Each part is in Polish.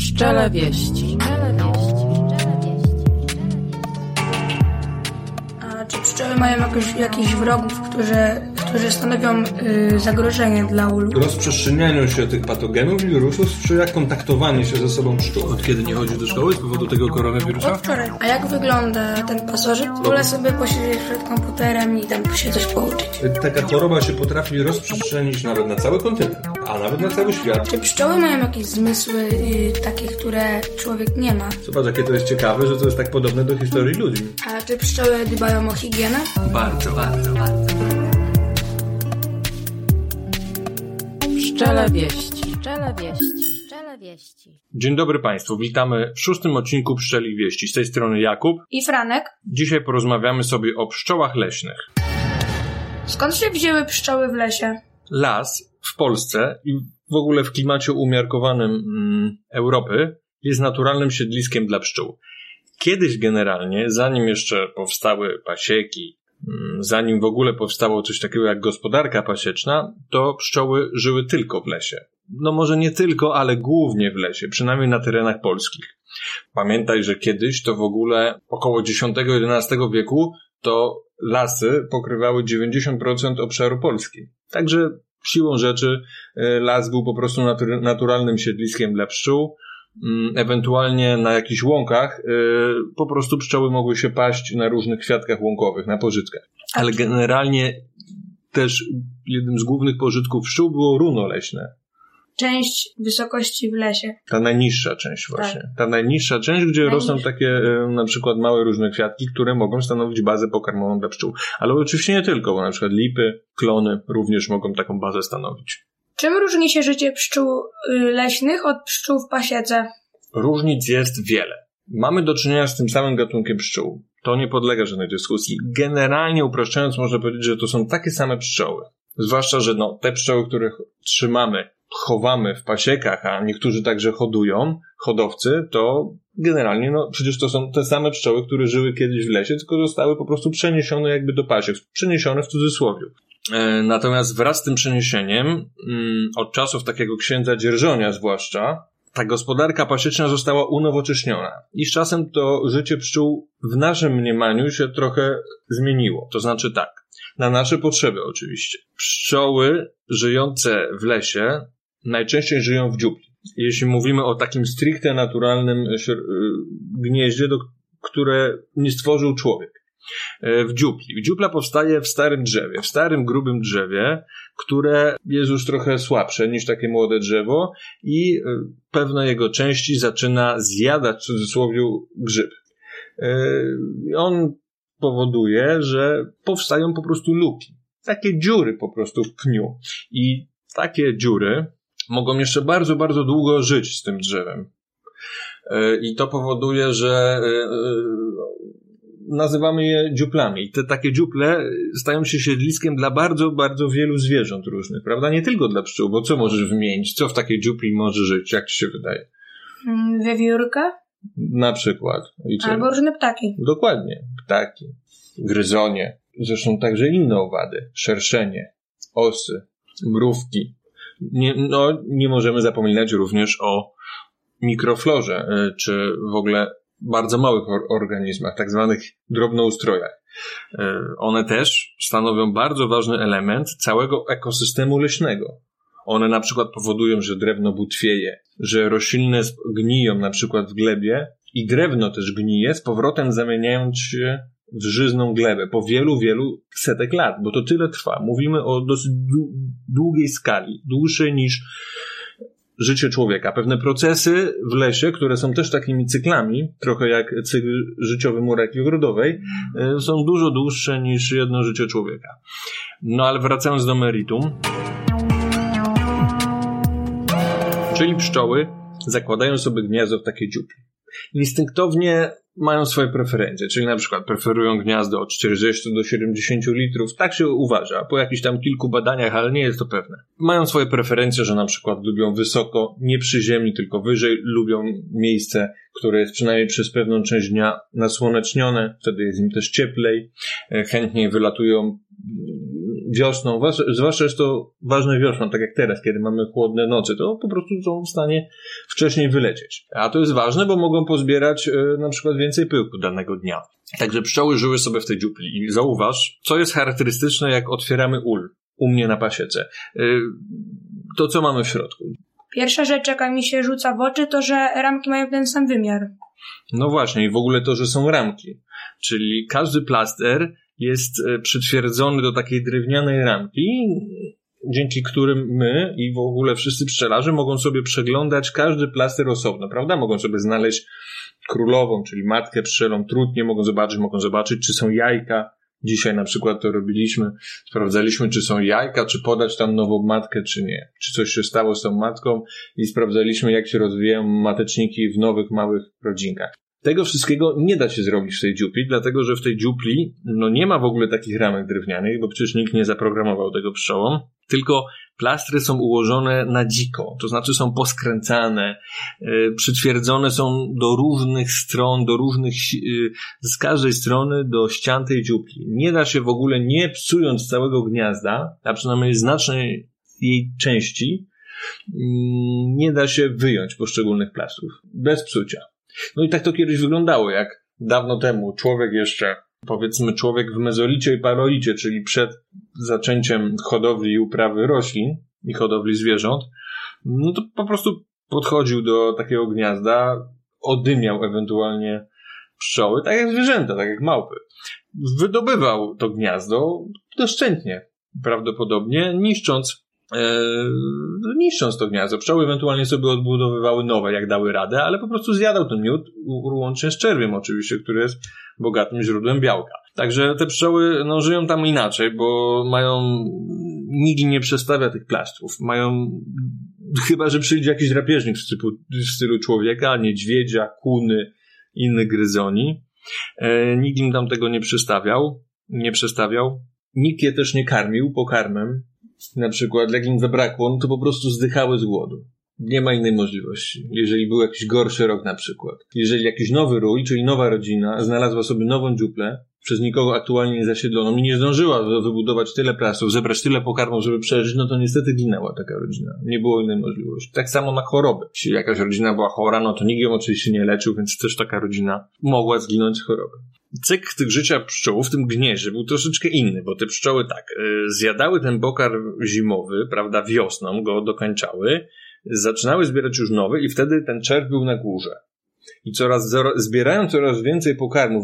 Pszczele wieści. A czy pszczoły mają jakoś, jakichś wrogów, którzy, którzy stanowią y, zagrożenie dla ulu? Rozprzestrzenianiu się tych patogenów i wirusów sprzyja kontaktowanie się ze sobą pszczół. Od kiedy nie chodzisz do szkoły z powodu tego koronawirusa? Od wczoraj. A jak wygląda ten pasożyt? Wolę sobie posiedzieć przed komputerem i tam się coś pouczyć. Taka choroba się potrafi rozprzestrzenić nawet na cały kontynent, a nawet na cały świat. Czy pszczoły mają jakieś zmysły y, takie, które człowiek nie ma? Zobacz, jakie to jest ciekawe, że to jest tak podobne do historii ludzi. A czy pszczoły dbają o higienę? Bardzo, bardzo, bardzo. Pszczele wieści. Wieści. Wieści. Dzień dobry Państwu, witamy w szóstym odcinku Pszczeli Wieści. Z tej strony Jakub. I Franek? Dzisiaj porozmawiamy sobie o pszczołach leśnych. Skąd się wzięły pszczoły w lesie? Las w Polsce i w ogóle w klimacie umiarkowanym mm, Europy jest naturalnym siedliskiem dla pszczół. Kiedyś generalnie, zanim jeszcze powstały pasieki, zanim w ogóle powstało coś takiego jak gospodarka pasieczna, to pszczoły żyły tylko w lesie. No może nie tylko, ale głównie w lesie, przynajmniej na terenach polskich. Pamiętaj, że kiedyś to w ogóle około X-XI wieku to lasy pokrywały 90% obszaru Polski. Także siłą rzeczy e, las był po prostu natu- naturalnym siedliskiem dla pszczół. Mm, Ewentualnie na jakichś łąkach e, po prostu pszczoły mogły się paść na różnych kwiatkach łąkowych, na pożytkach. Ale generalnie też jednym z głównych pożytków pszczół było runo leśne. Część wysokości w lesie. Ta najniższa część właśnie. Ta najniższa część, gdzie Najniższa. rosną takie e, na przykład małe różne kwiatki, które mogą stanowić bazę pokarmową dla pszczół. Ale oczywiście nie tylko, bo na przykład lipy, klony również mogą taką bazę stanowić. Czym różni się życie pszczół y, leśnych od pszczół w pasiece? Różnic jest wiele. Mamy do czynienia z tym samym gatunkiem pszczół. To nie podlega żadnej dyskusji. Generalnie upraszczając, można powiedzieć, że to są takie same pszczoły. Zwłaszcza, że no, te pszczoły, które trzymamy, chowamy w pasiekach, a niektórzy także hodują, hodowcy, to generalnie, no przecież to są te same pszczoły, które żyły kiedyś w lesie, tylko zostały po prostu przeniesione jakby do pasiek. Przeniesione w cudzysłowie. E, Natomiast wraz z tym przeniesieniem, mm, od czasów takiego księdza dzierżonia zwłaszcza, ta gospodarka pasieczna została unowocześniona. I z czasem to życie pszczół w naszym mniemaniu się trochę zmieniło. To znaczy tak, na nasze potrzeby oczywiście. Pszczoły żyjące w lesie najczęściej żyją w dziupli. Jeśli mówimy o takim stricte naturalnym śr- y, gnieździe, które nie stworzył człowiek. E, W dziupli. Dziupla powstaje w starym drzewie, w starym, grubym drzewie, które jest już trochę słabsze niż takie młode drzewo i e, pewne jego części zaczyna zjadać w cudzysłowie grzyb. E, On powoduje, że powstają po prostu luki. Takie dziury po prostu w pniu. I takie dziury mogą jeszcze bardzo, bardzo długo żyć z tym drzewem. I to powoduje, że nazywamy je dziuplami. I te takie dziuple stają się siedliskiem dla bardzo, bardzo wielu zwierząt różnych, prawda? Nie tylko dla pszczół, bo co możesz wymienić? Co w takiej dziupli może żyć? Jak ci się wydaje? Mm, Wiewiórka? Na przykład. Albo różne ptaki. Dokładnie. Ptaki, gryzonie, zresztą także inne owady, szerszenie, osy, mrówki. Nie, no, nie możemy zapominać również o mikroflorze, y, czy w ogóle bardzo małych or- organizmach, tak zwanych drobnoustrojach. Y, One też stanowią bardzo ważny element całego ekosystemu leśnego. One na przykład powodują, że drewno butwieje, że rośliny gniją na przykład w glebie i drewno też gnije, z powrotem zamieniając się w żyzną glebę po wielu, wielu setek lat, bo to tyle trwa. Mówimy o dosyć dłu- długiej skali, dłuższej niż życie człowieka. Pewne procesy w lesie, które są też takimi cyklami, trochę jak cykl życiowy murek ogrodowej, y, są dużo dłuższe niż jedno życie człowieka. No ale wracając do meritum, czyli pszczoły zakładają sobie gniazdo w takiej dziupli. Instynktownie mają swoje preferencje, czyli na przykład preferują gniazdo od 40 do 70 litrów, tak się uważa, po jakichś tam kilku badaniach, ale nie jest to pewne. Mają swoje preferencje, że na przykład lubią wysoko, nie przy ziemi, tylko wyżej, lubią miejsce, które jest przynajmniej przez pewną część dnia nasłonecznione, wtedy jest im też cieplej, e, chętniej wylatują wiosną, zwłaszcza- jest to ważne wiosną, tak jak teraz, kiedy mamy chłodne noce, to po prostu są w stanie wcześniej wylecieć. A to jest ważne, bo mogą pozbierać e, na przykład więcej pyłku danego dnia. Także pszczoły żyły sobie w tej dziupli i zauważ, co jest charakterystyczne, jak otwieramy ul u mnie na pasiece. E, To co mamy w środku? Pierwsza rzecz, jaka mi się rzuca w oczy, to że ramki mają ten sam wymiar. No właśnie, i w ogóle to, że są ramki. Czyli każdy plaster jest e, przytwierdzony do takiej drewnianej ramki, dzięki którym my i w ogóle wszyscy pszczelarze mogą sobie przeglądać każdy plaster osobno, prawda? Mogą sobie znaleźć królową, czyli matkę pszczelą, trudnie mogą zobaczyć, mogą zobaczyć, czy są jajka. Dzisiaj na przykład to robiliśmy, sprawdzaliśmy, czy są jajka, czy podać tam nową matkę, czy nie. Czy coś się stało z tą matką i sprawdzaliśmy, jak się rozwijają mateczniki w nowych, małych rodzinkach. Tego wszystkiego nie da się zrobić w tej dziupli, dlatego że w tej dziupli no nie ma w ogóle takich ramek drewnianych, bo przecież nikt nie zaprogramował tego pszczołom, tylko plastry są ułożone na dziko, to znaczy są poskręcane, yy, przytwierdzone są do różnych stron, do różnych, yy, z każdej strony do ścian tej dziupli. Nie da się w ogóle, nie psując całego gniazda, a przynajmniej znacznej jej części, mm, nie da się wyjąć poszczególnych plastrów. Bez psucia. No i tak to kiedyś wyglądało, jak dawno temu człowiek jeszcze, powiedzmy człowiek w mezolicie i palolicie, czyli przed zaczęciem hodowli i uprawy roślin i hodowli zwierząt, no to po prostu podchodził do takiego gniazda, odymiał ewentualnie pszczoły, tak jak zwierzęta, tak jak małpy. Wydobywał to gniazdo doszczętnie, prawdopodobnie, niszcząc niszcząc to gniazdo. Pszczoły ewentualnie sobie odbudowywały nowe, jak dały radę, ale po prostu zjadał ten miód, łącznie z czerwiem oczywiście, który jest bogatym źródłem białka. Także te pszczoły no, żyją tam inaczej, bo mają... Im nie przestawia tych plastrów. Mają... Chyba, że przyjdzie jakiś drapieżnik w stylu, w stylu człowieka, niedźwiedzia, kuny, innych gryzoni. E, nikt im tam tego nie przestawiał. Nie przestawiał. Nikt je też nie karmił pokarmem, na przykład, im zabrakło, no to po prostu zdychały z głodu. Nie ma innej możliwości. Jeżeli był jakiś gorszy rok na przykład. Jeżeli jakiś nowy rój, czyli nowa rodzina, znalazła sobie nową dziuplę, przez nikogo aktualnie nie zasiedloną i nie zdążyła wybudować tyle prasów, zebrać tyle pokarmów, żeby przeżyć, no to niestety ginęła taka rodzina. Nie było innej możliwości. Tak samo na choroby. Jeśli jakaś rodzina była chora, no to nikt ją oczywiście nie leczył, więc też taka rodzina mogła zginąć z choroby cykl tych życia pszczół w tym gnieździe był troszeczkę inny, bo te pszczoły tak, y, zjadały ten pokarm zimowy, prawda, wiosną go dokańczały, zaczynały zbierać już nowy i wtedy ten czerw był na górze. I coraz, zbierają coraz więcej pokarmu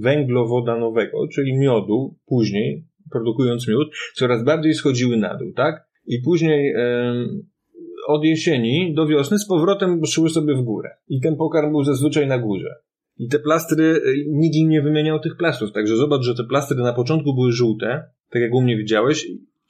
węglowodanowego, czyli miodu, później, produkując miód, coraz bardziej schodziły na dół, tak? I później em, od jesieni do wiosny z powrotem szły sobie w górę. I ten pokarm był zazwyczaj na górze. I te plastry, y, nikt im nie wymieniał tych plastrów, także zobacz, że te plastry na początku były żółte, tak jak u mnie widziałeś,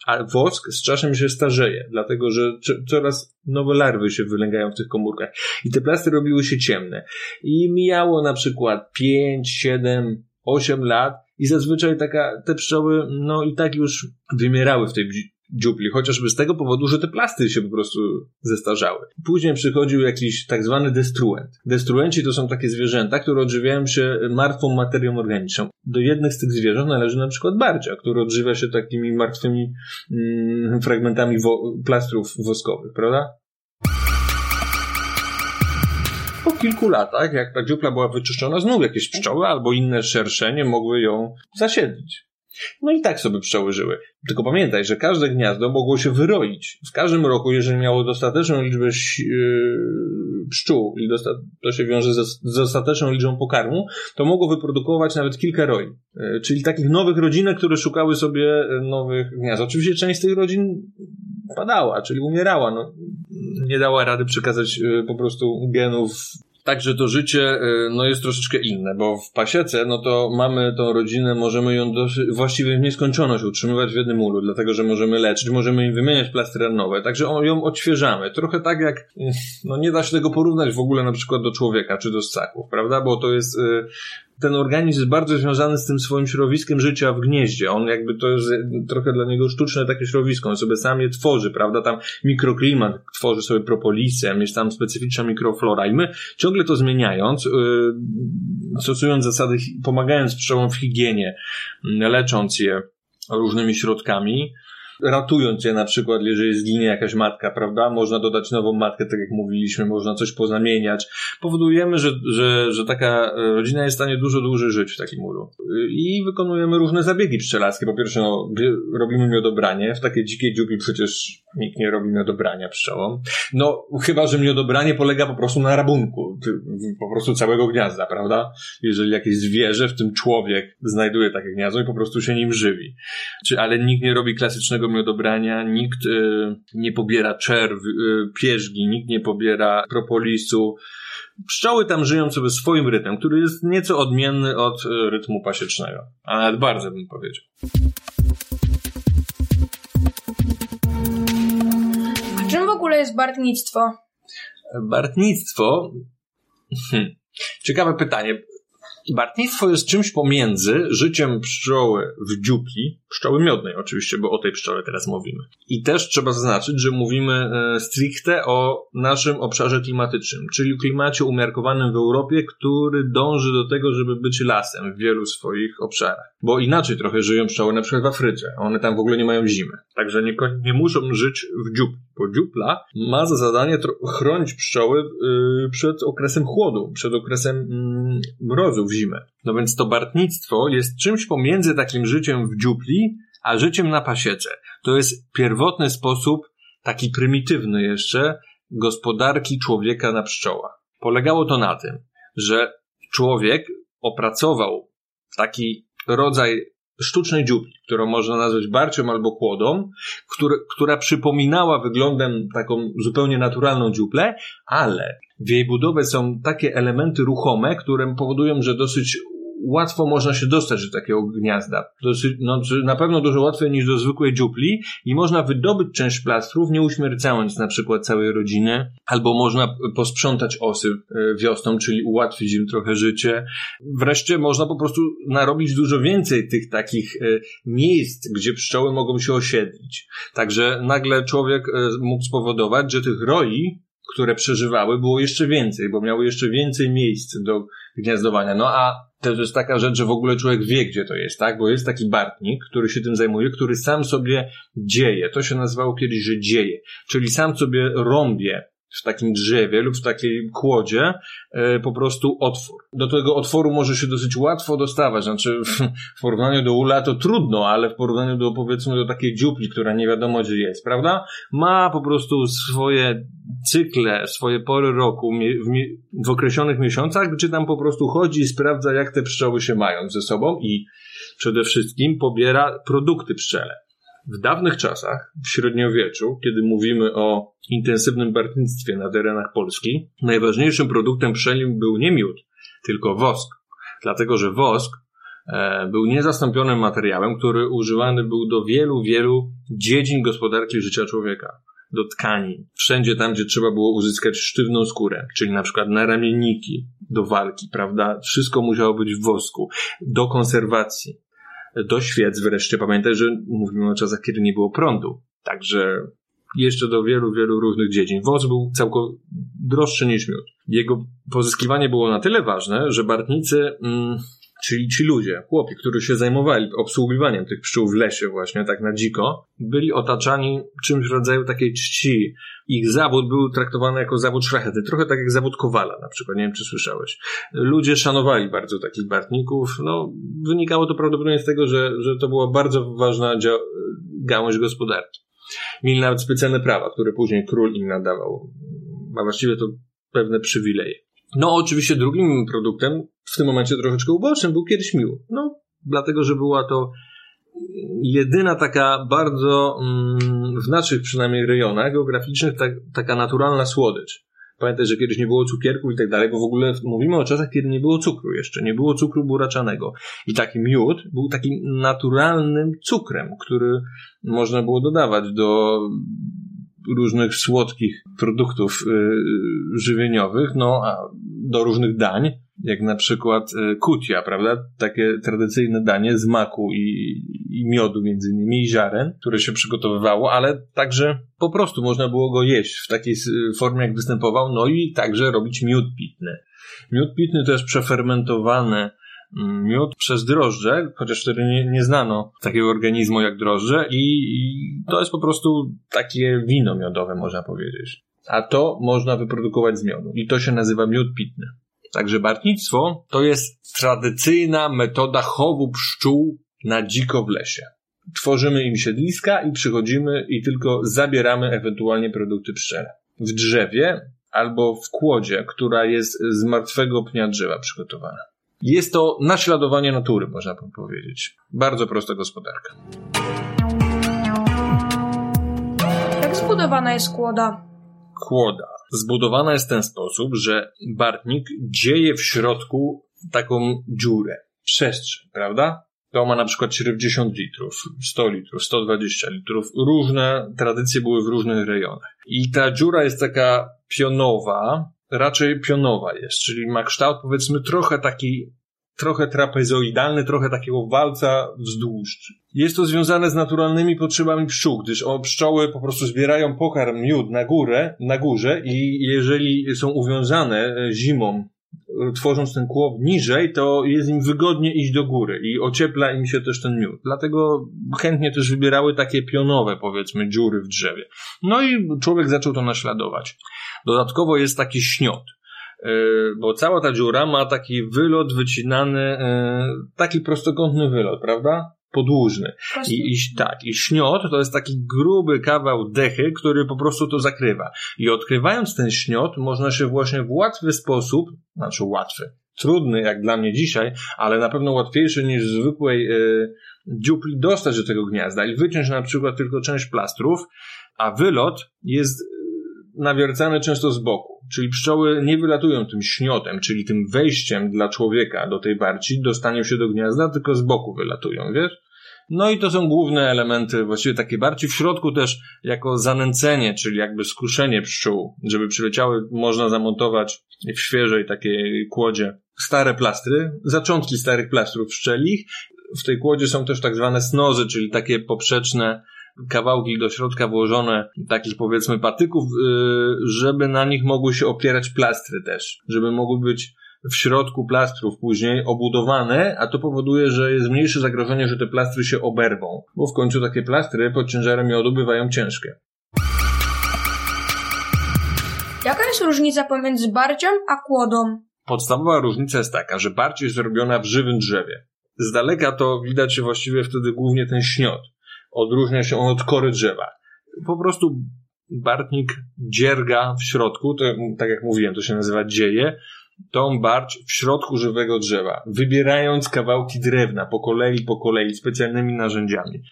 a wosk z czasem się starzeje, dlatego że co- coraz nowe larwy się wylęgają w tych komórkach. I te plastry robiły się ciemne. I mijało na przykład 5, 7, 8 lat i zazwyczaj taka, te pszczoły, no i tak już wymierały w tej dziupli, chociażby z tego powodu, że te plastry się po prostu zestarzały. Później przychodził jakiś tak zwany destruent. Destruenci to są takie zwierzęta, które odżywiają się martwą materią organiczną. Do jednych z tych zwierząt należy na przykład bardzia, który odżywia się takimi martwymi mm, fragmentami wo- plastrów woskowych, prawda? Po kilku latach, jak ta dziupla była wyczyszczona, znów jakieś pszczoły albo inne szerszenie mogły ją zasiedlić. No i tak sobie pszczoły żyły. Tylko pamiętaj, że każde gniazdo mogło się wyroić. W każdym roku, jeżeli miało dostateczną liczbę yy, pszczół, i to się wiąże z dostateczną liczbą pokarmu, to mogło wyprodukować nawet kilka roi. Yy, czyli takich nowych rodzinek, które szukały sobie yy, nowych gniazd. Oczywiście część z tych rodzin padała, czyli umierała. No, nie dała rady przekazać po prostu genów Także to życie y, no, jest troszeczkę inne, bo w pasiece, no to mamy tą rodzinę, możemy ją dosyć, właściwie w nieskończoność utrzymywać w jednym ulu, dlatego że możemy leczyć, możemy im wymieniać plastry nowe, także o- ją odświeżamy. Trochę tak jak, y, no nie da się tego porównać w ogóle na przykład do człowieka czy do ssaków, prawda? Bo to jest, y, ten organizm jest bardzo związany z tym swoim środowiskiem życia w gnieździe. On jakby to jest trochę dla niego sztuczne takie środowisko. On sobie sam je tworzy, prawda? Tam mikroklimat tworzy sobie propolisem, jest tam specyficzna mikroflora i my ciągle to zmieniając, yy, stosując zasady, pomagając pszczołom w higienie, lecząc je, różnymi środkami, ratując je na przykład, jeżeli zginie jakaś matka, prawda? Można dodać nową matkę, tak jak mówiliśmy, można coś pozamieniać. Powodujemy, że, że, że taka rodzina jest w stanie dużo dłużej żyć w takim ulu. I wykonujemy różne zabiegi pszczelarskie. Po pierwsze, no, robimy miodobranie. W takiej dzikiej dziupi przecież nikt nie robi miodobrania pszczołom. No, chyba, że miodobranie polega po prostu na rabunku. Po prostu całego gniazda, prawda? Jeżeli jakieś zwierzę, w tym człowiek, znajduje takie gniazdo i po prostu się nim żywi. Czy, ale nikt nie robi klasycznego miodobrania, nikt y, nie pobiera czerw, y, pierzgi, nikt nie pobiera propolisu. Pszczoły tam żyją sobie swoim rytmem, który jest nieco odmienny od y, rytmu pasiecznego. A nawet bardzo bym powiedział. A czym w ogóle jest bartnictwo? Bartnictwo. Hmm. Ciekawe pytanie. Bartnictwo jest czymś pomiędzy życiem pszczoły w dziupli, pszczoły miodnej oczywiście, bo o tej pszczole teraz mówimy. I też trzeba zaznaczyć, że mówimy e, stricte o naszym obszarze klimatycznym, czyli klimacie umiarkowanym w Europie, który dąży do tego, żeby być lasem w wielu swoich obszarach. Bo inaczej trochę żyją pszczoły na przykład w Afryce. One tam w ogóle nie mają zimy. Także nie, nie muszą żyć w dziupli. Bo dziupla ma za zadanie chronić pszczoły yy, przed okresem chłodu, przed okresem yy, mrozu w zimę. No więc to bartnictwo jest czymś pomiędzy takim życiem w dziupli, a życiem na pasiece. To jest pierwotny sposób, taki prymitywny jeszcze, gospodarki człowieka na pszczołach. Polegało to na tym, że człowiek opracował taki rodzaj sztucznej dziupli, którą można nazwać barcią albo kłodą, który, która przypominała wyglądem taką zupełnie naturalną dziuplę, ale w jej budowie są takie elementy ruchome, które powodują, że dosyć łatwo można się dostać do takiego gniazda. Dosyć, no, na pewno dużo łatwiej niż do zwykłej dziupli i można wydobyć część plastrów, nie uśmiercając na przykład całej rodziny, albo można posprzątać osy e, wiosną, czyli ułatwić im trochę życie. Wreszcie można po prostu narobić dużo więcej tych takich e, miejsc, gdzie pszczoły mogą się osiedlić. Także nagle człowiek e, mógł spowodować, że tych roi które przeżywały, było jeszcze więcej, bo miały jeszcze więcej miejsc do gniazdowania. No a to jest taka rzecz, że w ogóle człowiek wie, gdzie to jest, tak? Bo jest taki bartnik, który się tym zajmuje, który sam sobie dzieje. To się nazywało kiedyś, że dzieje. Czyli sam sobie rąbie w takim drzewie lub w takiej kłodzie e, po prostu otwór. Do tego otworu może się dosyć łatwo dostawać, znaczy w, w porównaniu do ula to trudno, ale w porównaniu do powiedzmy do takiej dziupli, która nie wiadomo gdzie jest, prawda? Ma po prostu swoje cykle, swoje pory roku w, w określonych miesiącach, gdzie tam po prostu chodzi i sprawdza jak te pszczoły się mają ze sobą i przede wszystkim pobiera produkty pszczele. W dawnych czasach, w średniowieczu, kiedy mówimy o intensywnym bartnictwie na terenach Polski, najważniejszym produktem pszczelim był nie miód, tylko wosk. Dlatego, że wosk e, był niezastąpionym materiałem, który używany był do wielu, wielu dziedzin gospodarki życia człowieka. Do tkanin. Wszędzie tam, gdzie trzeba było uzyskać sztywną skórę, czyli na przykład na ramienniki do walki, prawda? Wszystko musiało być w wosku. Do konserwacji do świec wreszcie. Pamiętaj, że mówimy o czasach, kiedy nie było prądu. Także jeszcze do wielu, wielu różnych dziedzin. Woz był całkowicie droższy niż miód. Jego pozyskiwanie było na tyle ważne, że bartnicy, mm, czyli ci ludzie, chłopi, którzy się zajmowali obsługiwaniem tych pszczół w lesie właśnie, tak na dziko, byli otaczani czymś w rodzaju takiej czci. Ich zawód był traktowany jako zawód szlachetny, trochę tak jak zawód kowala na przykład, nie wiem czy słyszałeś. Ludzie szanowali bardzo takich bartników, no wynikało to prawdopodobnie z tego, że, że to była bardzo ważna gałąź gospodarki. Mieli nawet specjalne prawa, które później król im nadawał, a właściwie to pewne przywileje. No, oczywiście drugim produktem, w tym momencie troszeczkę ubocznym, był kiedyś miód. No, dlatego, że była to jedyna taka bardzo, mm, w naszych przynajmniej rejonach geograficznych, tak, taka naturalna słodycz. Pamiętaj, że kiedyś nie było cukierków i tak dalej, bo w ogóle mówimy o czasach, kiedy nie było cukru jeszcze, nie było cukru buraczanego. I taki miód był takim naturalnym cukrem, który można było dodawać do różnych słodkich produktów y, żywieniowych, no a do różnych dań, jak na przykład y, kutia, prawda? Takie tradycyjne danie z maku i, i miodu między innymi i ziaren, które się przygotowywało, ale także po prostu można było go jeść w takiej formie, jak występował, no i także robić miód pitny. Miód pitny to jest przefermentowany mm, miód przez drożdże, chociaż wtedy nie, nie znano takiego organizmu jak drożdże i, i to jest po prostu takie wino miodowe, można powiedzieć. A to można wyprodukować z miodu i to się nazywa miód pitny. Także bartnictwo to jest tradycyjna metoda chowu pszczół na dziko w lesie. Tworzymy im siedliska i przychodzimy i tylko zabieramy ewentualnie produkty pszczele. W drzewie albo w kłodzie, która jest z martwego pnia drzewa przygotowana. Jest to naśladowanie natury, można powiedzieć. Bardzo prosta gospodarka. Jak zbudowana jest kłoda? Kłoda zbudowana jest w ten sposób, że bartnik dzieje w środku taką dziurę, przestrzeń, prawda? To ma na przykład 70 litrów, 100 litrów, 120 litrów. Różne tradycje były w różnych rejonach. I ta dziura jest taka pionowa, raczej pionowa jest, czyli ma kształt powiedzmy trochę taki, trochę trapezoidalny, trochę takiego walca wzdłuż. Jest to związane z naturalnymi potrzebami pszczół, gdyż pszczoły po prostu zbierają pokarm, miód na górę, na górze i jeżeli są uwiązane e, zimą tworząc ten kłop niżej, to jest im wygodnie iść do góry i ociepla im się też ten miód. Dlatego chętnie też wybierały takie pionowe, powiedzmy, dziury w drzewie. No i człowiek zaczął to naśladować. Dodatkowo jest taki śniot e, bo cała ta dziura ma taki wylot wycinany, e, taki prostokątny wylot, prawda? Podłużny. I, I tak, i śniot to jest taki gruby kawał dechy, który po prostu to zakrywa. I odkrywając ten śniot, można się właśnie w łatwy sposób, znaczy łatwy, trudny jak dla mnie dzisiaj, ale na pewno łatwiejszy niż zwykłej y, dziupli dostać do tego gniazda i wyciąć na przykład tylko część plastrów, a wylot jest nawiercany często z boku. Czyli pszczoły nie wylatują tym śniotem, czyli tym wejściem dla człowieka do tej barci, dostaniem się do gniazda, tylko z boku wylatują, wiesz? No i to są główne elementy, właściwie takie bardziej w środku też jako zanęcenie, czyli jakby skuszenie pszczół, żeby przyleciały, można zamontować w świeżej takiej kłodzie stare plastry, zaczątki starych plastrów pszczelich. W tej kłodzie są też tak zwane snozy, czyli takie poprzeczne kawałki do środka włożone takich powiedzmy patyków, yy, żeby na nich mogły się opierać plastry też, żeby mogły być w środku plastrów później obudowane, a to powoduje, że jest mniejsze zagrożenie, że te plastry się oberwą, bo w końcu takie plastry pod ciężarem miodu bywają ciężkie. Jaka jest różnica pomiędzy barcią a kłodą? Podstawowa różnica jest taka, że jest zrobiona w żywym drzewie. Z daleka to widać właściwie wtedy głównie ten śniot. Odróżnia się on od kory drzewa. Po prostu bartnik dzierga w środku, to, tak jak mówiłem, to się nazywa dzieje, tą barć w środku żywego drzewa, wybierając kawałki drewna po kolei, po kolei, specjalnymi narzędziami.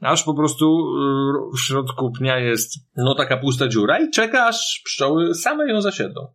Aż po prostu y, w środku pnia jest no taka pusta dziura i czeka, aż pszczoły same ją zasiedzą.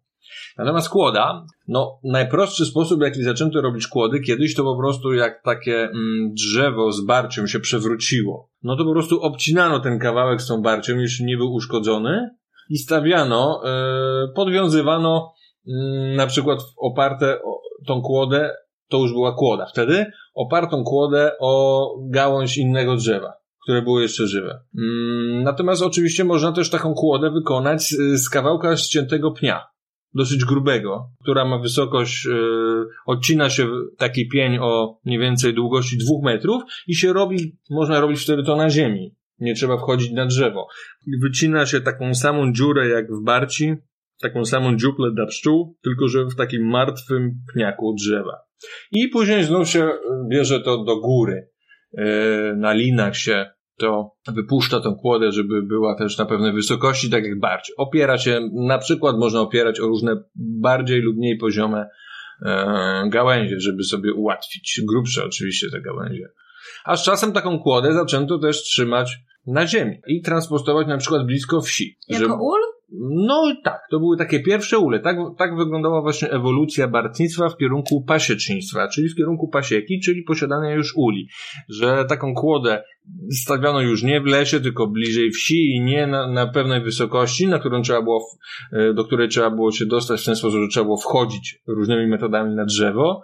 Natomiast kłoda, no najprostszy sposób, jaki zaczęto robić kłody, kiedyś to po prostu jak takie mm, drzewo z barciem się przewróciło. No to po prostu obcinano ten kawałek z tą barciem, jeśli nie był uszkodzony i stawiano, yy, podwiązywano yy, na przykład oparte o tą kłodę, to już była kłoda wtedy, opartą kłodę o gałąź innego drzewa które były jeszcze żywe. Mm, natomiast oczywiście można też taką kłodę wykonać z, z kawałka ściętego pnia dosyć grubego, która ma wysokość, yy, odcina się taki pień o mniej więcej długości dwóch metrów i się robi, można robić wtedy to na ziemi. Nie trzeba wchodzić na drzewo. Wycina się taką samą dziurę jak w barci, taką samą dziuplę dla pszczół, tylko że w takim martwym pniaku drzewa. I później znów się bierze to do góry. Yy, na linach się to wypuszcza tą kłodę, żeby była też na pewnej wysokości, tak jak bardziej. Opiera się, na przykład można opierać o różne bardziej lub mniej poziome e, gałęzie, żeby sobie ułatwić. Grubsze oczywiście te gałęzie. A z czasem taką kłodę zaczęto też trzymać na ziemi i transportować na przykład blisko wsi. Jako żeby... ul? No tak, to były takie pierwsze ule. Tak, tak wyglądała właśnie ewolucja bartnictwa w kierunku pasiecznictwa, czyli w kierunku pasieki, czyli posiadania już uli. Że taką kłodę stawiano już nie w lesie, tylko bliżej wsi i nie na, na pewnej wysokości, na którą trzeba było, e, do której trzeba było się dostać w ten sposób, że trzeba było wchodzić różnymi metodami na drzewo,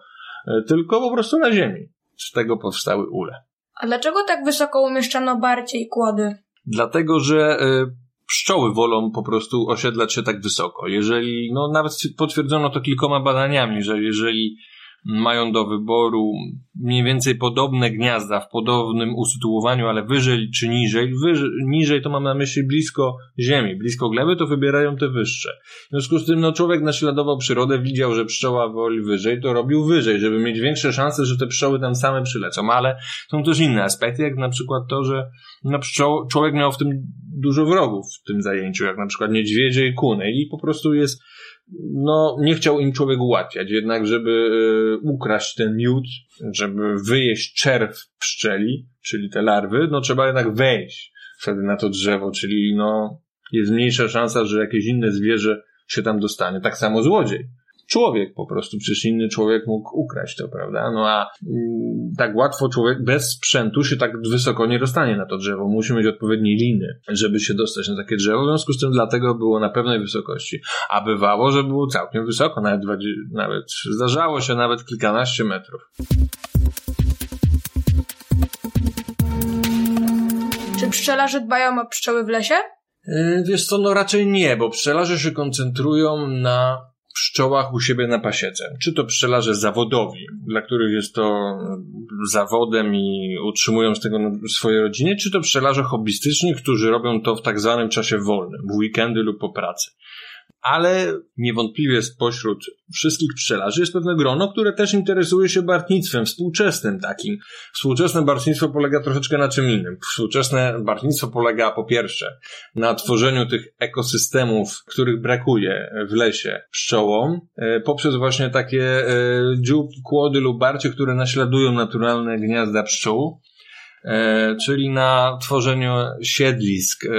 e, tylko po prostu na ziemi. Z tego powstały ule. A dlaczego tak wysoko umieszczano barcie i kłody? Dlatego, że e, pszczoły wolą po prostu osiedlać się tak wysoko. Jeżeli, no nawet potwierdzono to kilkoma badaniami, że jeżeli mają do wyboru mniej więcej podobne gniazda w podobnym usytuowaniu, ale wyżej czy niżej. Wyżej, niżej to mam na myśli blisko ziemi, blisko gleby, to wybierają te wyższe. W związku z tym no, człowiek naśladował przyrodę, widział, że pszczoła woli wyżej, to robił wyżej, żeby mieć większe szanse, że te pszczoły tam same przylecą. Ale są też inne aspekty, jak na przykład to, że na pszczoł, człowiek miał w tym dużo wrogów w tym zajęciu, jak na przykład niedźwiedzie i kuny i po prostu jest no, nie chciał im człowiek ułatwiać, jednak żeby y, ukraść ten miód, żeby wyjeść czerw pszczeli, czyli te larwy, no trzeba jednak wejść wtedy na to drzewo, czyli no, jest mniejsza szansa, że jakieś inne zwierzę się tam dostanie. Tak samo złodziej człowiek po prostu, przecież inny człowiek mógł ukraść to, prawda? No a mm, tak łatwo człowiek bez sprzętu się tak wysoko nie dostanie na to drzewo. Musi mieć odpowiednie liny, żeby się dostać na takie drzewo. W związku z tym dlatego było na pewnej wysokości. A bywało, że było całkiem wysoko, nawet, nawet zdarzało się nawet kilkanaście metrów. Czy pszczelarze dbają o pszczoły w lesie? Yy, wiesz co, no raczej nie, bo pszczelarze się koncentrują na pszczołach u siebie na pasiece. Czy to pszczelarze zawodowi, dla których jest to zawodem i utrzymują z tego swoje rodziny, czy to pszczelarze hobbystyczni, którzy robią to w tak zwanym czasie wolnym, w weekendy lub po pracy ale niewątpliwie spośród wszystkich pszczelarzy jest pewne grono, które też interesuje się bartnictwem współczesnym takim. Współczesne bartnictwo polega troszeczkę na czym innym. Współczesne bartnictwo polega po pierwsze na tworzeniu tych ekosystemów, których brakuje w lesie pszczołom, e, poprzez właśnie takie e, dziób, kłody lub barcie, które naśladują naturalne gniazda pszczół czyli na tworzeniu siedlisk e,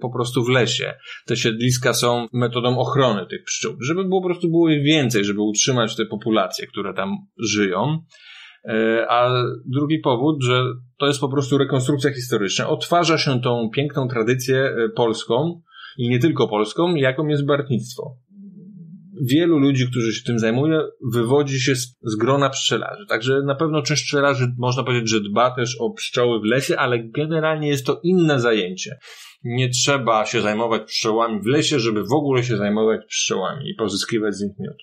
po prostu w lesie. Te siedliska są metodą ochrony tych pszczół, żeby było, po prostu było więcej, żeby utrzymać te populacje, które tam żyją. E, a drugi powód, że to jest po prostu rekonstrukcja historyczna. Odtwarza się tą piękną tradycję polską i nie tylko polską, jaką jest bartnictwo wielu ludzi, którzy się tym zajmują, wywodzi się z, z grona pszczelarzy. Także na pewno część pszczelarzy można powiedzieć, że dba też o pszczoły w lesie, ale generalnie jest to inne zajęcie. Nie trzeba się zajmować pszczołami w lesie, żeby w ogóle się zajmować pszczołami i pozyskiwać z nich miód.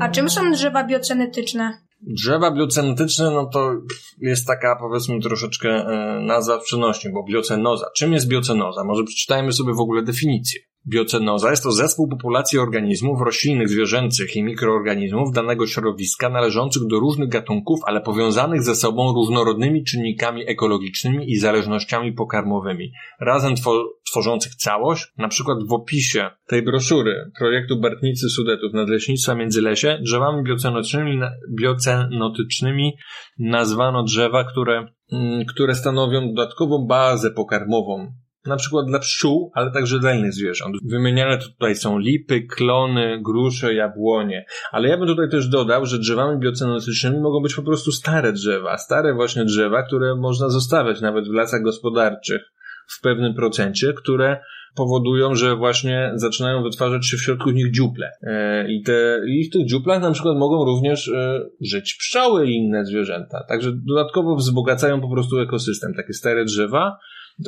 A czym są drzewa biocenetyczne? Drzewa biocenetyczne, no to jest taka powiedzmy troszeczkę e, nazwa w przenośni, bo biocenoza. Czym jest biocenoza? Może przeczytajmy sobie w ogóle definicję. Biocenoza jest to zespół populacji organizmów roślinnych, zwierzęcych i mikroorganizmów danego środowiska należących do różnych gatunków, ale powiązanych ze sobą różnorodnymi czynnikami ekologicznymi i zależnościami pokarmowymi, razem two tworzących całość. Na przykład w opisie tej broszury projektu Bartnicy Sudetów Nadleśnictwa Międzylesie drzewami biocenotycznymi, biocenotycznymi nazwano drzewa, które, mm, które stanowią dodatkową bazę pokarmową na przykład dla pszczół, ale także dla innych zwierząt. Wymieniane tutaj są lipy, klony, grusze, jabłonie. Ale ja bym tutaj też dodał, że drzewami biocenotycznymi mogą być po prostu stare drzewa. Stare właśnie drzewa, które można zostawiać nawet w lasach gospodarczych w pewnym procencie, które powodują, że właśnie zaczynają wytwarzać się w środku nich dziuple. E, I, te, I w tych dziuplach na przykład mogą również e, żyć pszczoły i inne zwierzęta. Także dodatkowo wzbogacają po prostu ekosystem. Takie stare drzewa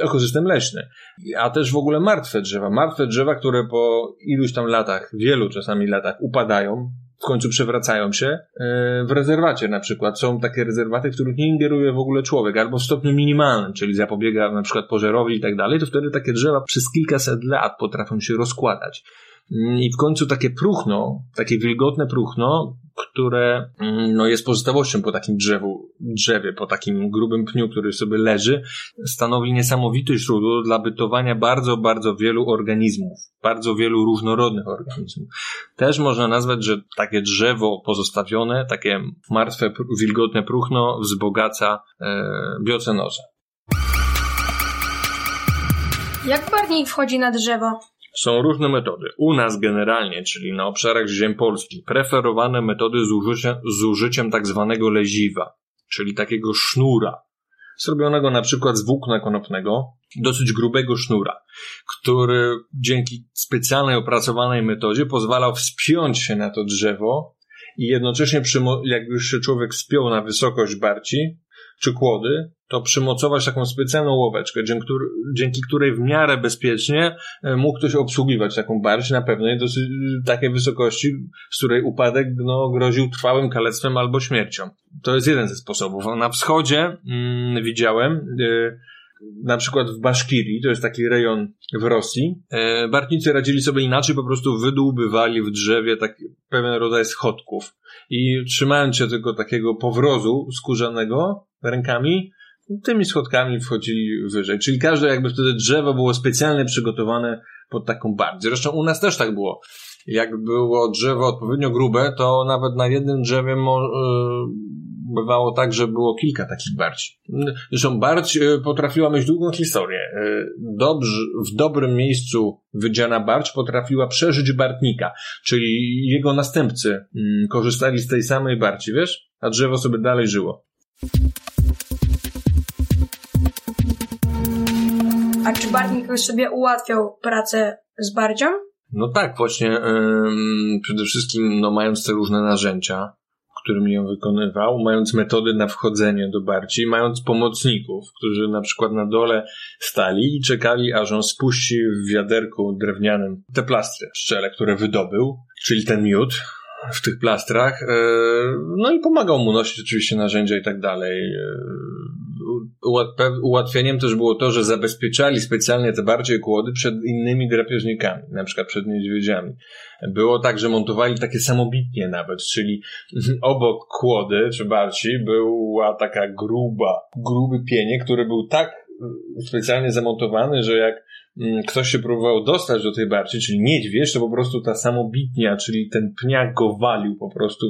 ekosystem leśny. A też w ogóle martwe drzewa. Martwe drzewa, które po iluś tam latach, wielu czasami latach upadają, w końcu przewracają się e, w rezerwacie na przykład. Są takie rezerwaty, w których nie ingeruje w ogóle człowiek, albo w stopniu minimalnym, czyli zapobiega na przykład pożerowi i tak dalej, to wtedy takie drzewa przez kilkaset lat potrafią się rozkładać. I w końcu takie próchno, takie wilgotne próchno, które mm, no, jest pozostałością po takim drzewu, drzewie, po takim grubym pniu, który sobie leży, stanowi niesamowite źródło dla bytowania bardzo, bardzo wielu organizmów, bardzo wielu różnorodnych organizmów. Też można nazwać, że takie drzewo pozostawione, takie martwe, wilgotne próchno wzbogaca e, biocenozę. Jak barwnik wchodzi na drzewo? Są różne metody. U nas generalnie, czyli na obszarach ziem polskich, preferowane metody z użyciem, z użyciem tak zwanego leziwa, czyli takiego sznura, zrobionego na przykład z włókna konopnego, dosyć grubego sznura, który dzięki specjalnej opracowanej metodzie pozwalał wspiąć się na to drzewo i jednocześnie, jak już się człowiek wspiął na wysokość barci czy kłody, to przymocować taką specjalną łoweczkę, dzięki, któr- dzięki której w miarę bezpiecznie e, mógł ktoś obsługiwać taką barć na pewnej dosyć takiej wysokości, z której upadek no, groził trwałym kalectwem albo śmiercią. To jest jeden ze sposobów. Na wschodzie mm, widziałem e, na przykład w Baszkirii, to jest taki rejon w Rosji, e, radzili sobie inaczej, po prostu wydłubywali w drzewie taki pewien rodzaj schodków i trzymając się tego takiego powrozu skórzanego rękami, tymi schodkami wchodzili wyżej. Czyli każde jakby wtedy drzewo było specjalnie przygotowane pod taką bardziej. Zresztą u nas też tak było. Jak było drzewo odpowiednio grube, to nawet na jednym drzewie y, bywało tak, że było kilka takich barci. Zresztą barć y, potrafiła mieć długą historię. Y, Dobrze, w dobrym miejscu wydziana barć potrafiła przeżyć bartnika, czyli jego następcy mm, korzystali z tej samej barci, wiesz? A drzewo sobie dalej żyło. A czy bartnik sobie ułatwiał pracę z bardzią? No tak, właśnie ym, przede wszystkim no, mając te różne narzędzia, którymi ją wykonywał, mając metody na wchodzenie do barci, mając pomocników, którzy na przykład na dole stali i czekali, aż on spuści w wiaderku drewnianym te plastry szczele, które wydobył, czyli ten miód w tych plastrach, yy, no i pomagał mu nosić oczywiście narzędzia i tak dalej. Ułat- Ułatwieniem też było to, że zabezpieczali specjalnie te bardziej kłody przed innymi drapieżnikami, na przykład przed niedźwiedziami. Było tak, że montowali takie samobitnie nawet, czyli obok kłody czy barci była taka gruba, gruby pienie, który był tak specjalnie zamontowany, że jak mm, ktoś się próbował dostać do tej barci, czyli niedźwiedź, to po prostu ta samobitnia, czyli ten pniak go walił po prostu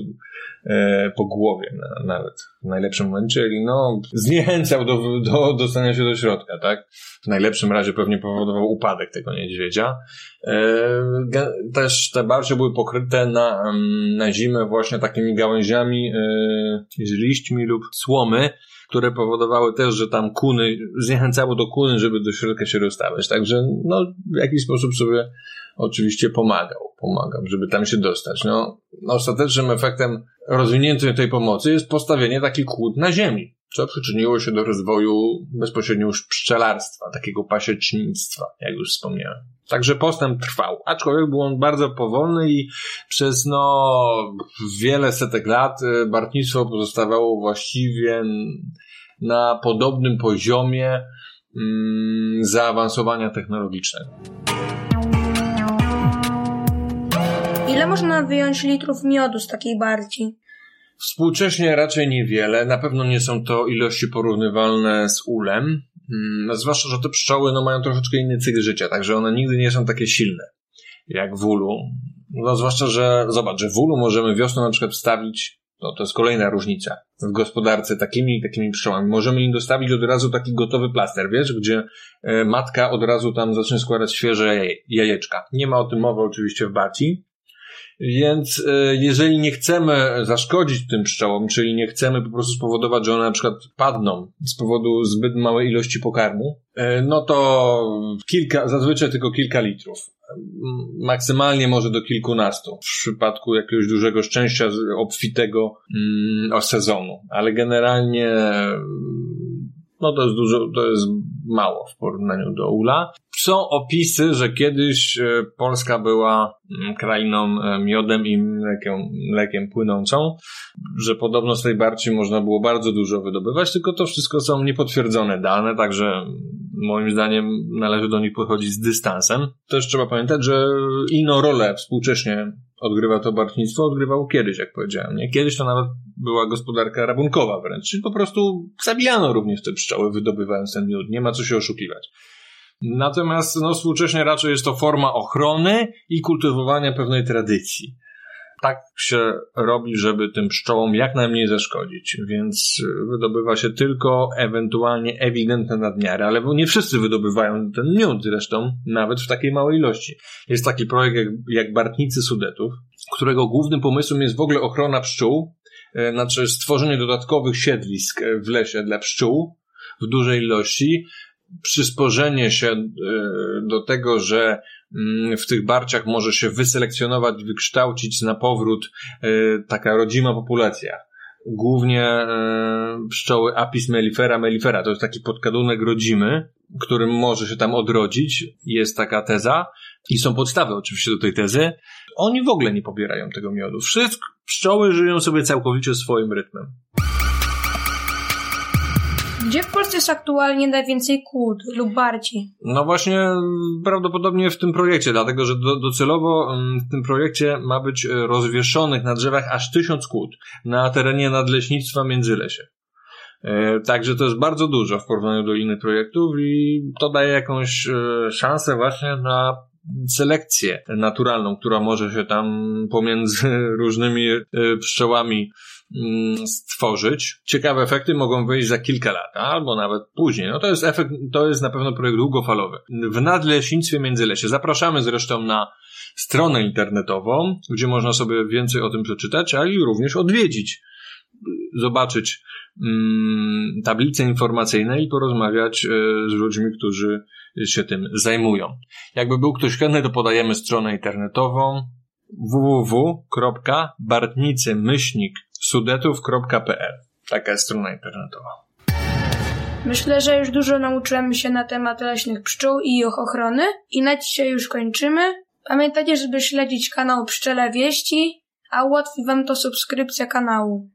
e, po głowie na, nawet w najlepszym momencie, czyli no zniechęcał do, do dostania się do środka, tak? W najlepszym razie pewnie powodował upadek tego niedźwiedzia. E, też te barcie były pokryte na, mm, na zimę właśnie takimi gałęziami e, z liśćmi lub słomy, które powodowały też, że tam kuny, zniechęcało do kuny, żeby do środka się rozstawać. Także no, w jakiś sposób sobie oczywiście pomagał, pomagał, żeby tam się dostać. No, ostatecznym efektem rozwinięcia tej pomocy jest postawienie takich kłód na ziemi, co przyczyniło się do rozwoju bezpośrednio już pszczelarstwa, takiego pasiecznictwa, jak już wspomniałem. Także postęp trwał, aczkolwiek był on bardzo powolny i przez no wiele setek lat y, bartnictwo pozostawało właściwie na podobnym poziomie mm, zaawansowania technologicznego. Ile można wyjąć litrów miodu z takiej barci? Współcześnie raczej niewiele. Na pewno nie są to ilości porównywalne z ulem. Mm, Zwłaszcza, że te pszczoły no, mają troszeczkę inny cykl życia, także one nigdy nie są takie silne jak w ulu. No, zwłaszcza, że zobacz, że w ulu możemy wiosną na przykład wstawić, no to jest kolejna różnica w gospodarce takimi i takimi pszczołami. Możemy im dostawić od razu taki gotowy plaster, wiesz, gdzie e, matka od razu tam zacznie składać świeże jaje, jajeczka. Nie ma o tym mowy oczywiście w Baci, więc e, jeżeli nie chcemy zaszkodzić tym pszczołom, czyli nie chcemy po prostu spowodować, że one na przykład padną z powodu zbyt małej ilości pokarmu, e, no to kilka, zazwyczaj tylko kilka litrów. Maksymalnie może do kilkunastu w przypadku jakiegoś dużego szczęścia obfitego mm, sezonu, ale generalnie no to jest dużo, to jest mało w porównaniu do ula. Są opisy, że kiedyś e, Polska była mm, krainą e, miodem i mlekiem, mlekiem płynącą, że podobno z tej barci można było bardzo dużo wydobywać, tylko to wszystko są niepotwierdzone dane, także moim zdaniem należy do nich podchodzić z dystansem. Też trzeba pamiętać, że inną rolę współcześnie odgrywa to bartnictwo, odgrywało kiedyś, jak powiedziałem. Nie? Kiedyś to nawet była gospodarka rabunkowa wręcz, czyli po prostu zabijano również te pszczoły, wydobywając ten miód. Nie ma co się oszukiwać. Natomiast no, współcześnie raczej jest to forma ochrony i kultywowania pewnej tradycji. Tak się robi, żeby tym pszczołom jak najmniej zaszkodzić, więc y, wydobywa się tylko ewentualnie ewidentne nadmiary, ale nie wszyscy wydobywają ten miód zresztą, nawet w takiej małej ilości. Jest taki projekt jak, jak Bartnicy Sudetów, którego głównym pomysłem jest w ogóle ochrona pszczół, e, znaczy stworzenie dodatkowych siedlisk e, w lesie dla pszczół w dużej ilości, przysporzenie się e, do tego, że w tych barciach może się wyselekcjonować, wykształcić na powrót e, taka rodzima populacja głównie e, pszczoły Apis mellifera mellifera. To jest taki podgadunek rodzimy, którym może się tam odrodzić. Jest taka teza i są podstawy oczywiście do tej tezy. Oni w ogóle nie pobierają tego miodu. Wszystkie pszczoły żyją sobie całkowicie swoim rytmem. Gdzie w Polsce jest aktualnie najwięcej kłód lub barci? No właśnie prawdopodobnie w tym projekcie, dlatego że do, docelowo mm, w tym projekcie ma być e, rozwieszonych na drzewach aż tysiąc kłód na terenie nadleśnictwa Międzylesie. E, Także to jest bardzo dużo w porównaniu do innych projektów i to daje jakąś e, szansę właśnie na selekcję naturalną, która może się tam pomiędzy różnymi pszczołami stworzyć. Ciekawe efekty mogą wyjść za kilka lat, albo nawet później. No to jest efekt, to jest na pewno projekt długofalowy. W Nadleśnictwie Międzylesie zapraszamy zresztą na stronę internetową, gdzie można sobie więcej o tym przeczytać, a i również odwiedzić, zobaczyć mm, tablice informacyjne i porozmawiać e, z ludźmi, którzy się tym zajmują. Jakby był ktoś chętny, to podajemy stronę internetową www.bartnicymyślnik-sudetów.pl Taka jest strona internetowa. Myślę, że już dużo nauczyłem się na temat leśnych pszczół i ich ochrony i na dzisiaj już kończymy. Pamiętajcie, żeby śledzić kanał Pszczele Wieści, a ułatwi Wam to subskrypcja kanału.